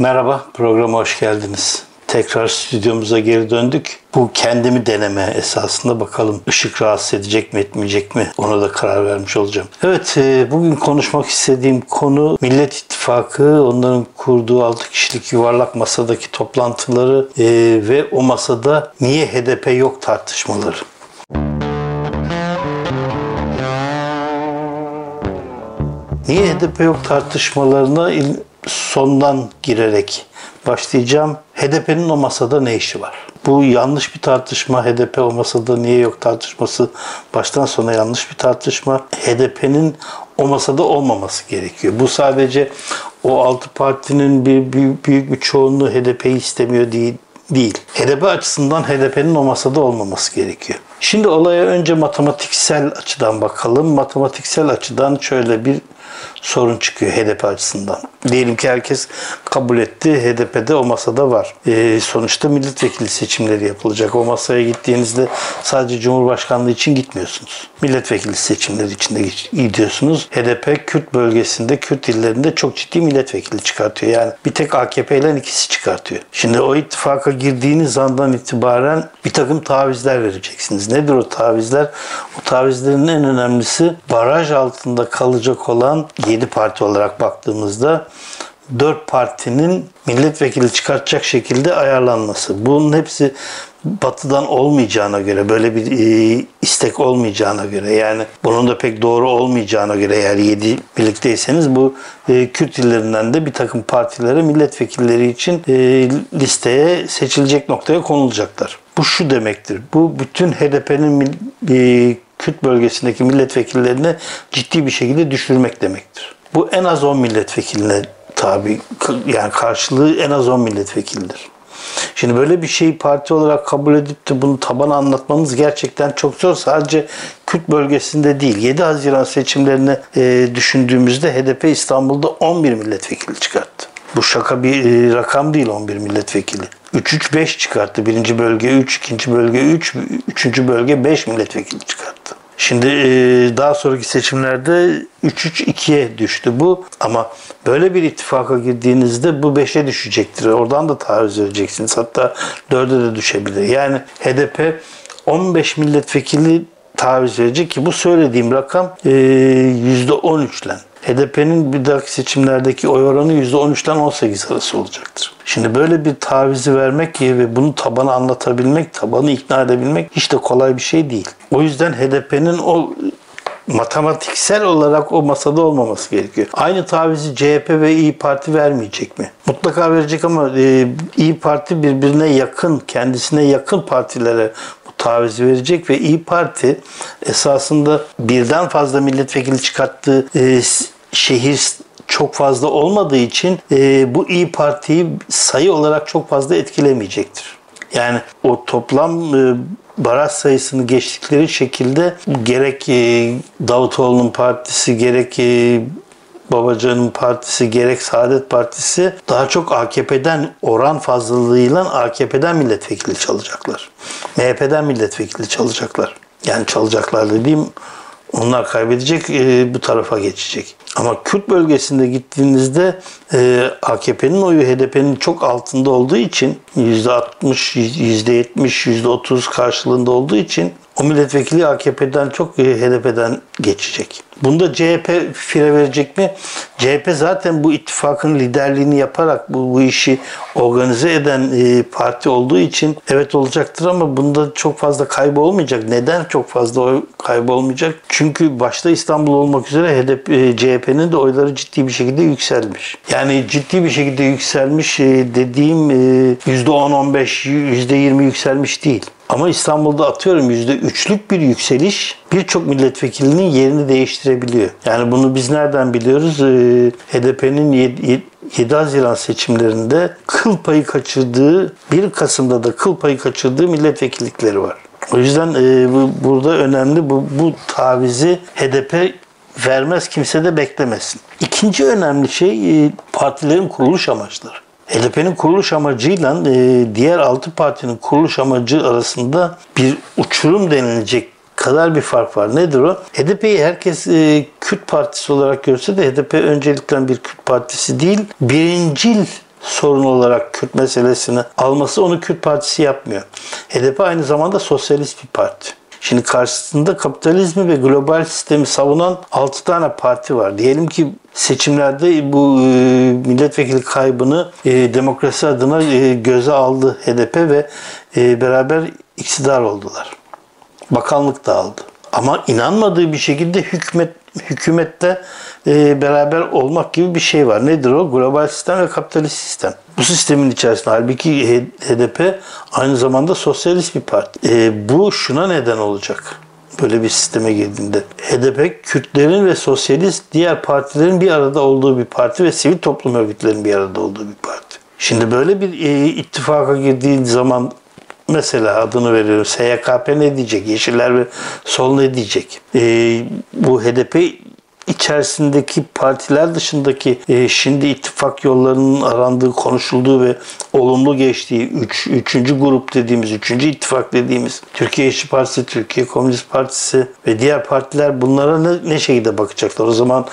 Merhaba, programa hoş geldiniz. Tekrar stüdyomuza geri döndük. Bu kendimi deneme esasında bakalım ışık rahatsız edecek mi etmeyecek mi ona da karar vermiş olacağım. Evet e, bugün konuşmak istediğim konu Millet İttifakı onların kurduğu 6 kişilik yuvarlak masadaki toplantıları e, ve o masada niye HDP yok tartışmaları. Niye HDP yok tartışmalarına sondan girerek başlayacağım. HDP'nin o masada ne işi var? Bu yanlış bir tartışma. HDP o masada niye yok tartışması baştan sona yanlış bir tartışma. HDP'nin o masada olmaması gerekiyor. Bu sadece o altı partinin bir büyük, büyük bir çoğunluğu HDP'yi istemiyor değil değil. HDP açısından HDP'nin o masada olmaması gerekiyor. Şimdi olaya önce matematiksel açıdan bakalım. Matematiksel açıdan şöyle bir sorun çıkıyor HDP açısından. Diyelim ki herkes kabul etti. HDP'de o masada var. E, sonuçta milletvekili seçimleri yapılacak. O masaya gittiğinizde sadece Cumhurbaşkanlığı için gitmiyorsunuz. Milletvekili seçimleri için de gidiyorsunuz. HDP Kürt bölgesinde, Kürt illerinde çok ciddi milletvekili çıkartıyor. Yani bir tek AKP ile ikisi çıkartıyor. Şimdi o ittifaka girdiğiniz andan itibaren bir takım tavizler vereceksiniz. Nedir o tavizler? O tavizlerin en önemlisi baraj altında kalacak olan 7 parti olarak baktığımızda 4 partinin milletvekili çıkartacak şekilde ayarlanması. Bunun hepsi batıdan olmayacağına göre, böyle bir e, istek olmayacağına göre yani bunun da pek doğru olmayacağına göre eğer 7 birlikteyseniz bu e, Kürt illerinden de bir takım partilere milletvekilleri için e, listeye seçilecek noktaya konulacaklar. Bu şu demektir. Bu bütün HDP'nin e, Kürt bölgesindeki milletvekillerini ciddi bir şekilde düşürmek demektir. Bu en az 10 milletvekiline tabi yani karşılığı en az 10 milletvekildir. Şimdi böyle bir şeyi parti olarak kabul edip de bunu tabana anlatmanız gerçekten çok zor. Sadece Kürt bölgesinde değil. 7 Haziran seçimlerini e, düşündüğümüzde HDP İstanbul'da 11 milletvekili çıkarttı. Bu şaka bir e, rakam değil 11 milletvekili. 3-3-5 çıkarttı. Birinci bölge 3, ikinci bölge 3, üçüncü bölge 5 milletvekili çıkarttı. Şimdi e, daha sonraki seçimlerde 3-3-2'ye düştü bu. Ama böyle bir ittifaka girdiğinizde bu 5'e düşecektir. Oradan da taviz vereceksiniz. Hatta 4'e de düşebilir. Yani HDP 15 milletvekili taviz verecek ki bu söylediğim rakam e, %13 ile. HDP'nin bir dahaki seçimlerdeki oy oranı %13'ten 18 arası olacaktır. Şimdi böyle bir tavizi vermek ve bunu tabana anlatabilmek, tabanı ikna edebilmek hiç de kolay bir şey değil. O yüzden HDP'nin o matematiksel olarak o masada olmaması gerekiyor. Aynı tavizi CHP ve İyi Parti vermeyecek mi? Mutlaka verecek ama e, İyi Parti birbirine yakın, kendisine yakın partilere bu tavizi verecek ve İyi Parti esasında birden fazla milletvekili çıkarttığı e, şehir çok fazla olmadığı için e, bu İyi Parti'yi sayı olarak çok fazla etkilemeyecektir. Yani o toplam e, baraj sayısını geçtikleri şekilde gerek e, Davutoğlu'nun partisi gerek e, Babacan'ın partisi gerek Saadet Partisi daha çok AKP'den oran fazlalığıyla AKP'den milletvekili çalacaklar. MHP'den milletvekili çalacaklar. Yani çalacaklar dediğim onlar kaybedecek, e, bu tarafa geçecek. Ama Kürt bölgesinde gittiğinizde e, AKP'nin oyu HDP'nin çok altında olduğu için %60, %70, %30 karşılığında olduğu için o milletvekili AKP'den çok e, HDP'den geçecek. Bunda CHP fire verecek mi? CHP zaten bu ittifakın liderliğini yaparak bu, bu işi organize eden e, parti olduğu için evet olacaktır ama bunda çok fazla kaybı olmayacak. Neden çok fazla oy kaybı olmayacak? Çünkü başta İstanbul olmak üzere HDP, e, CHP'nin de oyları ciddi bir şekilde yükselmiş. Yani ciddi bir şekilde yükselmiş e, dediğim e, %10-15, %20 yükselmiş değil. Ama İstanbul'da atıyorum %3'lük bir yükseliş birçok milletvekilinin yerini değiştirebiliyor. Yani bunu biz nereden biliyoruz? Ee, HDP'nin 7 Haziran seçimlerinde kıl payı kaçırdığı, 1 Kasım'da da kıl payı kaçırdığı milletvekillikleri var. O yüzden e, bu, burada önemli bu, bu tavizi HDP vermez kimse de beklemesin. İkinci önemli şey e, partilerin kuruluş amaçları. HDP'nin kuruluş amacıyla e, diğer altı partinin kuruluş amacı arasında bir uçurum denilecek kadar bir fark var. Nedir o? HDP'yi herkes e, Kürt partisi olarak görse de HDP öncelikle bir Kürt partisi değil, birincil sorun olarak Kürt meselesini alması onu Kürt Partisi yapmıyor. HDP aynı zamanda sosyalist bir parti. Şimdi karşısında kapitalizmi ve global sistemi savunan 6 tane parti var. Diyelim ki seçimlerde bu e, milletvekili kaybını e, demokrasi adına e, göze aldı HDP ve beraber iktidar oldular. Bakanlık da aldı. Ama inanmadığı bir şekilde hükümet hükümette e, beraber olmak gibi bir şey var. Nedir o? Global sistem ve kapitalist sistem. Bu sistemin içerisinde halbuki HDP aynı zamanda sosyalist bir parti. E, bu şuna neden olacak böyle bir sisteme girdiğinde. HDP Kürtlerin ve sosyalist diğer partilerin bir arada olduğu bir parti ve sivil toplum örgütlerinin bir arada olduğu bir parti. Şimdi böyle bir e, ittifaka girdiği zaman mesela adını veriyorum SYKP ne diyecek? Yeşiller ve Sol ne diyecek? E, bu HDP içerisindeki partiler dışındaki e, şimdi ittifak yollarının arandığı, konuşulduğu ve olumlu geçtiği üç, üçüncü grup dediğimiz, üçüncü ittifak dediğimiz Türkiye İşçi Partisi, Türkiye Komünist Partisi ve diğer partiler bunlara ne, ne şekilde bakacaklar? O zaman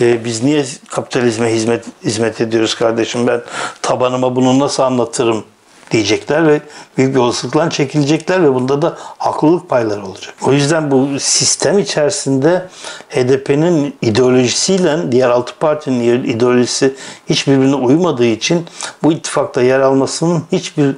e, biz niye kapitalizme hizmet hizmet ediyoruz kardeşim? Ben tabanıma bunu nasıl anlatırım? Diyecekler ve büyük bir olasılıkla çekilecekler ve bunda da haklılık payları olacak. O yüzden bu sistem içerisinde HDP'nin ideolojisiyle diğer altı partinin ideolojisi hiçbirbirine uymadığı için bu ittifakta yer almasının hiçbir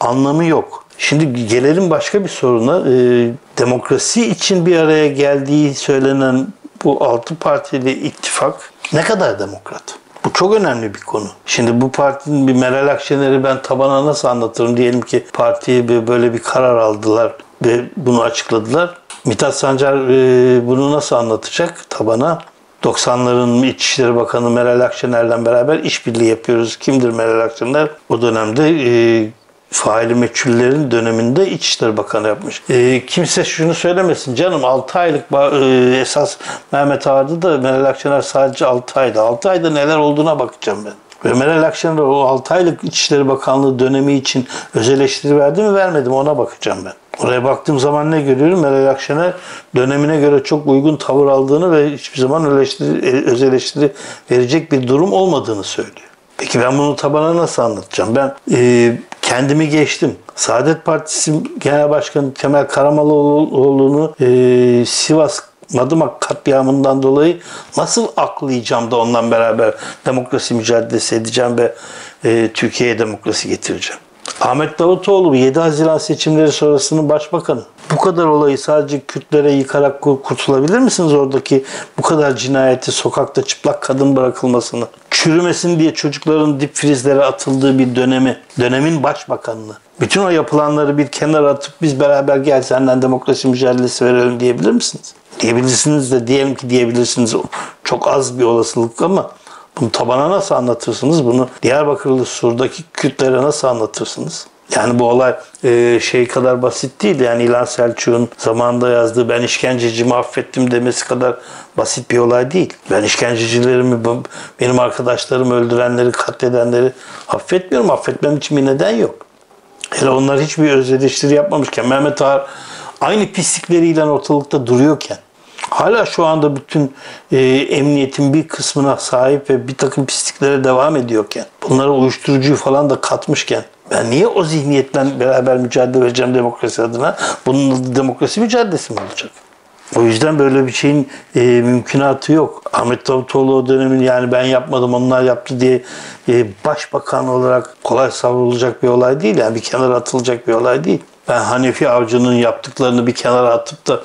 anlamı yok. Şimdi gelelim başka bir soruna. Ee, demokrasi için bir araya geldiği söylenen bu altı partili ittifak ne kadar demokrat? Bu çok önemli bir konu. Şimdi bu partinin bir Meral Akşener'i ben tabana nasıl anlatırım? Diyelim ki partiye böyle bir karar aldılar ve bunu açıkladılar. Mithat Sancar e, bunu nasıl anlatacak tabana? 90'ların İçişleri Bakanı Meral Akşener'le beraber işbirliği yapıyoruz. Kimdir Meral Akşener? O dönemde e, faili meçhullerin döneminde İçişleri Bakanı yapmış. E, kimse şunu söylemesin canım 6 aylık e, esas Mehmet Ağar'dı da Meral Akşener sadece 6 ayda. 6 ayda neler olduğuna bakacağım ben. Ve Meral Akşener o 6 aylık İçişleri Bakanlığı dönemi için öz eleştiri verdi mi vermedi mi ona bakacağım ben. Oraya baktığım zaman ne görüyorum? Meral Akşener dönemine göre çok uygun tavır aldığını ve hiçbir zaman eleştiri, e, öz eleştiri verecek bir durum olmadığını söylüyor. Peki ben bunu tabana nasıl anlatacağım? Ben e, kendimi geçtim. Saadet Partisi Genel Başkanı Kemal Karamaloğlu'nu e, Sivas Madımak katliamından dolayı nasıl aklayacağım da ondan beraber demokrasi mücadelesi edeceğim ve e, Türkiye'ye demokrasi getireceğim. Ahmet Davutoğlu 7 Haziran seçimleri sonrasının başbakanı. Bu kadar olayı sadece Kürtlere yıkarak kurtulabilir misiniz oradaki bu kadar cinayeti, sokakta çıplak kadın bırakılmasını? Çürümesin diye çocukların dip frizlere atıldığı bir dönemi, dönemin başbakanını. Bütün o yapılanları bir kenara atıp biz beraber gel senden demokrasi mücadelesi verelim diyebilir misiniz? Diyebilirsiniz de diyelim ki diyebilirsiniz. Çok az bir olasılık ama bunu tabana nasıl anlatırsınız? Bunu Diyarbakırlı Sur'daki Kürtlere nasıl anlatırsınız? Yani bu olay e, şey kadar basit değil. Yani İlhan Selçuk'un zamanında yazdığı ben işkencecimi affettim demesi kadar basit bir olay değil. Ben işkencecilerimi, benim arkadaşlarımı öldürenleri, katledenleri affetmiyorum. Affetmem için bir neden yok. Hele onlar hiçbir öz eleştiri yapmamışken Mehmet Ağar aynı pislikleriyle ortalıkta duruyorken hala şu anda bütün e, emniyetin bir kısmına sahip ve bir takım pisliklere devam ediyorken, bunlara uyuşturucuyu falan da katmışken, ben niye o zihniyetle beraber mücadele vereceğim demokrasi adına? Bunun demokrasi mücadelesi mi olacak? O yüzden böyle bir şeyin e, mümkünatı yok. Ahmet Davutoğlu o dönemin yani ben yapmadım onlar yaptı diye e, başbakan olarak kolay savrulacak bir olay değil. Yani bir kenara atılacak bir olay değil. Ben Hanefi Avcı'nın yaptıklarını bir kenara atıp da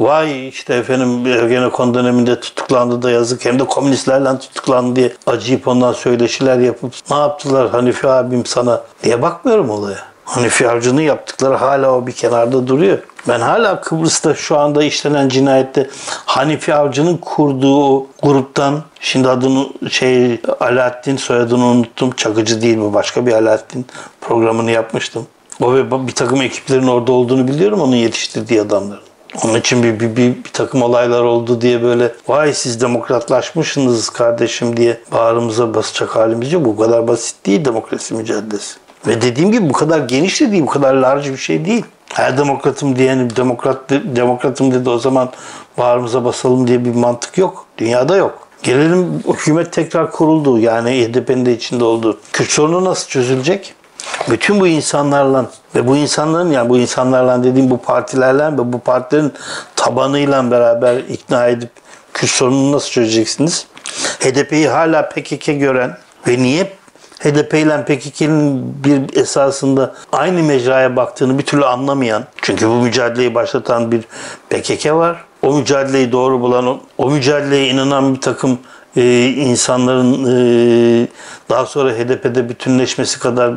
vay işte efendim Ergenekon döneminde tutuklandı da yazık hem de komünistlerle tutuklandı diye acıyıp ondan söyleşiler yapıp ne yaptılar Hanifi abim sana diye bakmıyorum olaya. Hanifi Avcı'nın yaptıkları hala o bir kenarda duruyor. Ben hala Kıbrıs'ta şu anda işlenen cinayette Hanifi Avcı'nın kurduğu gruptan şimdi adını şey Alaaddin soyadını unuttum. Çakıcı değil bu başka bir Alaaddin programını yapmıştım. O ve bir takım ekiplerin orada olduğunu biliyorum onun yetiştirdiği adamların. Onun için bir, bir, bir, bir takım olaylar oldu diye böyle vay siz demokratlaşmışsınız kardeşim diye bağrımıza basacak halimiz yok. Bu kadar basit değil demokrasi mücadelesi. Ve dediğim gibi bu kadar geniş de değil, bu kadar large bir şey değil. Her demokratım diyenim demokrat demokratım dedi o zaman bağrımıza basalım diye bir mantık yok. Dünyada yok. Gelelim hükümet tekrar kuruldu. Yani HDP'nin de içinde olduğu. Kürt sorunu nasıl çözülecek? Bütün bu insanlarla ve bu insanların yani bu insanlarla dediğim bu partilerle ve bu partilerin tabanıyla beraber ikna edip Kürt sorununu nasıl çözeceksiniz? HDP'yi hala PKK gören ve niye HDP ile PKK'nın bir esasında aynı mecraya baktığını bir türlü anlamayan, çünkü bu mücadeleyi başlatan bir PKK var. O mücadeleyi doğru bulan, o mücadeleye inanan bir takım e, insanların e, daha sonra HDP'de bütünleşmesi kadar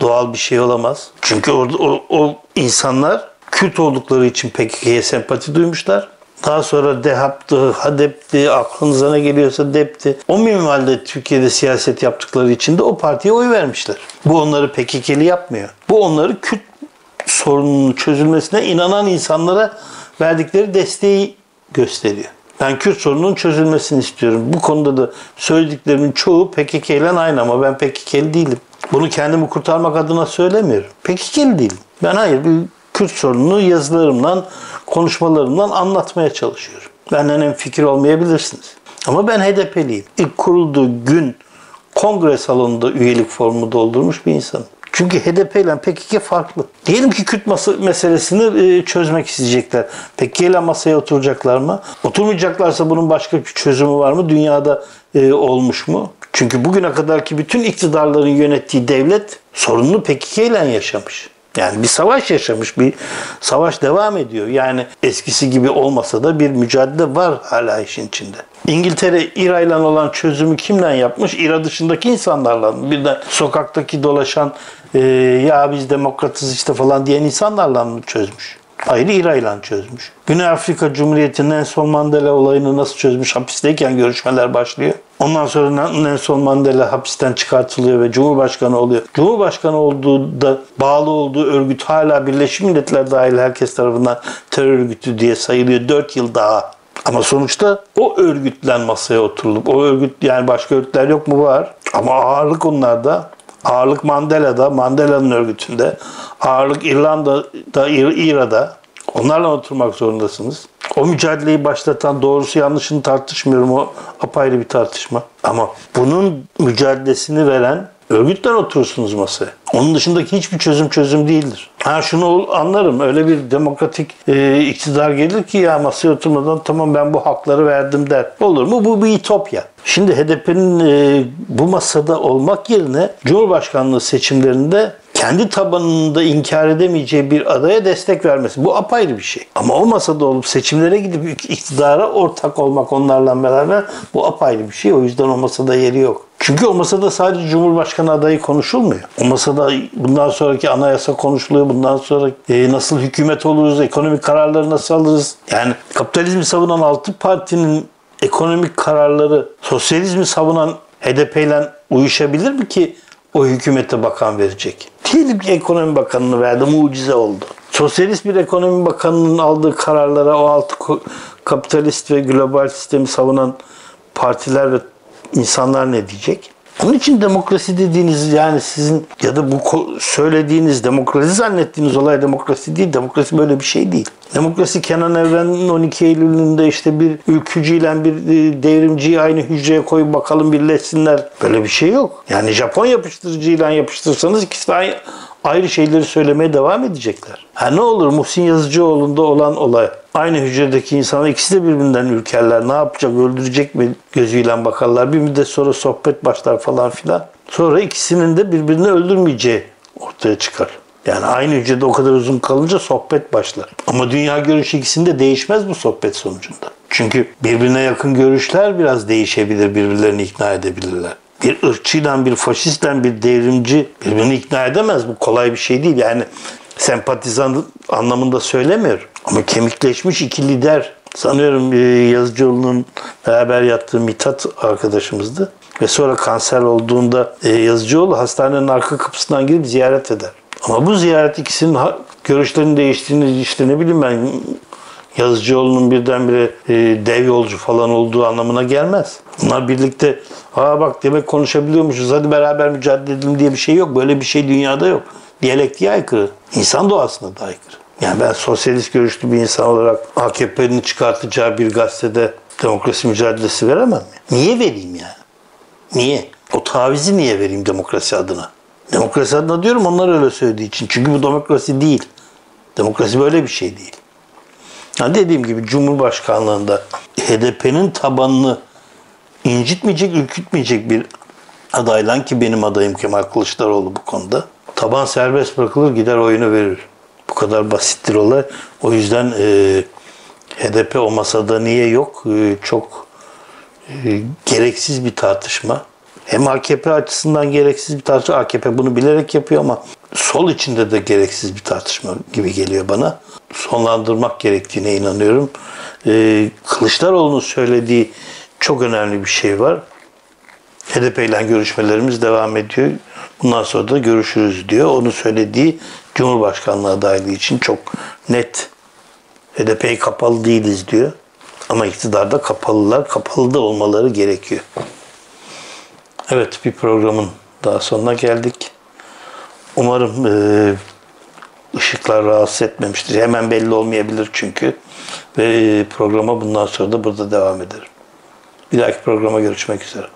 doğal bir şey olamaz. Çünkü orada o, o insanlar Kürt oldukları için PKK'ye sempati duymuşlar. Daha sonra DEHAP'tı, HADEP'ti, aklınıza ne geliyorsa DEP'ti. O minvalde Türkiye'de siyaset yaptıkları için de o partiye oy vermişler. Bu onları PKK'li yapmıyor. Bu onları Kürt sorununun çözülmesine inanan insanlara verdikleri desteği gösteriyor. Ben Kürt sorununun çözülmesini istiyorum. Bu konuda da söylediklerimin çoğu PKK ile aynı ama ben PKK'li değilim. Bunu kendimi kurtarmak adına söylemiyorum. PKK'li değilim. Ben hayır bir Kürt sorununu yazılarımdan, konuşmalarımdan anlatmaya çalışıyorum. Benden en fikir olmayabilirsiniz. Ama ben HDP'liyim. İlk kurulduğu gün kongre salonunda üyelik formu doldurmuş bir insanım. Çünkü HDP ile PKK farklı. Diyelim ki Kürt meselesini e, çözmek isteyecekler. PKK ile masaya oturacaklar mı? Oturmayacaklarsa bunun başka bir çözümü var mı? Dünyada e, olmuş mu? Çünkü bugüne kadarki bütün iktidarların yönettiği devlet sorununu PKK ile yaşamış. Yani bir savaş yaşamış, bir savaş devam ediyor. Yani eskisi gibi olmasa da bir mücadele var hala işin içinde. İngiltere İRA ile olan çözümü kimden yapmış? İRA dışındaki insanlarla. Bir de sokaktaki dolaşan e, ya biz demokratız işte falan diyen insanlarla mı çözmüş? Hayır İRA ile çözmüş. Güney Afrika Cumhuriyeti Nelson Mandela olayını nasıl çözmüş? Hapisteyken görüşmeler başlıyor. Ondan sonra Nelson Mandela hapisten çıkartılıyor ve Cumhurbaşkanı oluyor. Cumhurbaşkanı olduğu da bağlı olduğu örgüt hala Birleşmiş Milletler dahil herkes tarafından terör örgütü diye sayılıyor. 4 yıl daha. Ama sonuçta o örgütlen masaya oturulup o örgüt yani başka örgütler yok mu var ama ağırlık onlarda ağırlık Mandela'da Mandela'nın örgütünde ağırlık İrlanda'da İRA'da onlarla oturmak zorundasınız. O mücadeleyi başlatan doğrusu yanlışını tartışmıyorum. O apayrı bir tartışma. Ama bunun mücadelesini veren örgütler oturursunuz masaya. Onun dışındaki hiçbir çözüm çözüm değildir. Ha şunu anlarım. Öyle bir demokratik e, iktidar gelir ki ya masaya oturmadan tamam ben bu hakları verdim der. Olur mu? Bu bir ütopya. Şimdi HDP'nin e, bu masada olmak yerine Cumhurbaşkanlığı seçimlerinde kendi tabanında inkar edemeyeceği bir adaya destek vermesi. Bu apayrı bir şey. Ama o masada olup seçimlere gidip iktidara ortak olmak onlarla beraber bu apayrı bir şey. O yüzden o masada yeri yok. Çünkü o masada sadece Cumhurbaşkanı adayı konuşulmuyor. O masada bundan sonraki anayasa konuşuluyor. Bundan sonra e, nasıl hükümet oluruz, ekonomik kararları nasıl alırız? Yani kapitalizmi savunan altı partinin ekonomik kararları sosyalizmi savunan HDP ile uyuşabilir mi ki o hükümete bakan verecek? Diyelim ekonomi bakanını verdi, mucize oldu. Sosyalist bir ekonomi bakanının aldığı kararlara o altı kapitalist ve global sistemi savunan partiler ve insanlar ne diyecek? Onun için demokrasi dediğiniz yani sizin ya da bu söylediğiniz demokrasi zannettiğiniz olay demokrasi değil. Demokrasi böyle bir şey değil. Demokrasi Kenan Evren'in 12 Eylül'ünde işte bir ülkücüyle bir e, devrimciyi aynı hücreye koyup bakalım birleşsinler. Böyle bir şey yok. Yani Japon yapıştırıcıyla yapıştırsanız ikisi de aynı, ayrı şeyleri söylemeye devam edecekler. Ha ne olur Muhsin Yazıcıoğlu'nda olan olay. Aynı hücredeki insanlar ikisi de birbirinden ürkerler. Ne yapacak, öldürecek mi gözüyle bakarlar. Bir müddet sonra sohbet başlar falan filan. Sonra ikisinin de birbirini öldürmeyeceği ortaya çıkar. Yani aynı hücrede o kadar uzun kalınca sohbet başlar. Ama dünya görüşü ikisinde değişmez bu sohbet sonucunda. Çünkü birbirine yakın görüşler biraz değişebilir, birbirlerini ikna edebilirler bir ırkçıyla, bir faşistle, bir devrimci birbirini ikna edemez. Bu kolay bir şey değil. Yani sempatizan anlamında söylemiyorum. Ama kemikleşmiş iki lider sanıyorum Yazıcıoğlu'nun beraber yattığı Mithat arkadaşımızdı. Ve sonra kanser olduğunda e, Yazıcıoğlu hastanenin arka kapısından girip ziyaret eder. Ama bu ziyaret ikisinin görüşlerinin değiştiğini işte ne bileyim ben Yazıcıoğlu'nun birdenbire e, dev yolcu falan olduğu anlamına gelmez. Bunlar birlikte aa bak demek konuşabiliyormuşuz hadi beraber mücadele edelim diye bir şey yok. Böyle bir şey dünyada yok. Diyalektiğe aykırı. İnsan doğasına da aykırı. Yani ben sosyalist görüşlü bir insan olarak AKP'nin çıkartacağı bir gazetede demokrasi mücadelesi veremem? Niye vereyim yani? Niye? O tavizi niye vereyim demokrasi adına? Demokrasi adına diyorum onlar öyle söylediği için. Çünkü bu demokrasi değil. Demokrasi böyle bir şey değil. Yani dediğim gibi Cumhurbaşkanlığında HDP'nin tabanını incitmeyecek, ürkütmeyecek bir adayla ki benim adayım Kemal Kılıçdaroğlu bu konuda. Taban serbest bırakılır gider oyunu verir. Bu kadar basittir olay. O yüzden e, HDP o masada niye yok? E, çok e, gereksiz bir tartışma. Hem AKP açısından gereksiz bir tartışma. AKP bunu bilerek yapıyor ama sol içinde de gereksiz bir tartışma gibi geliyor bana. Sonlandırmak gerektiğine inanıyorum. E, Kılıçdaroğlu'nun söylediği çok önemli bir şey var. HDP ile görüşmelerimiz devam ediyor. Bundan sonra da görüşürüz diyor. Onu söylediği Cumhurbaşkanlığı adaylığı için çok net. HDP'ye kapalı değiliz diyor. Ama iktidarda kapalılar, kapalı da olmaları gerekiyor. Evet bir programın daha sonuna geldik. Umarım e, ışıklar rahatsız etmemiştir. Hemen belli olmayabilir çünkü. Ve programa bundan sonra da burada devam ederim. Bir dahaki programa görüşmek üzere.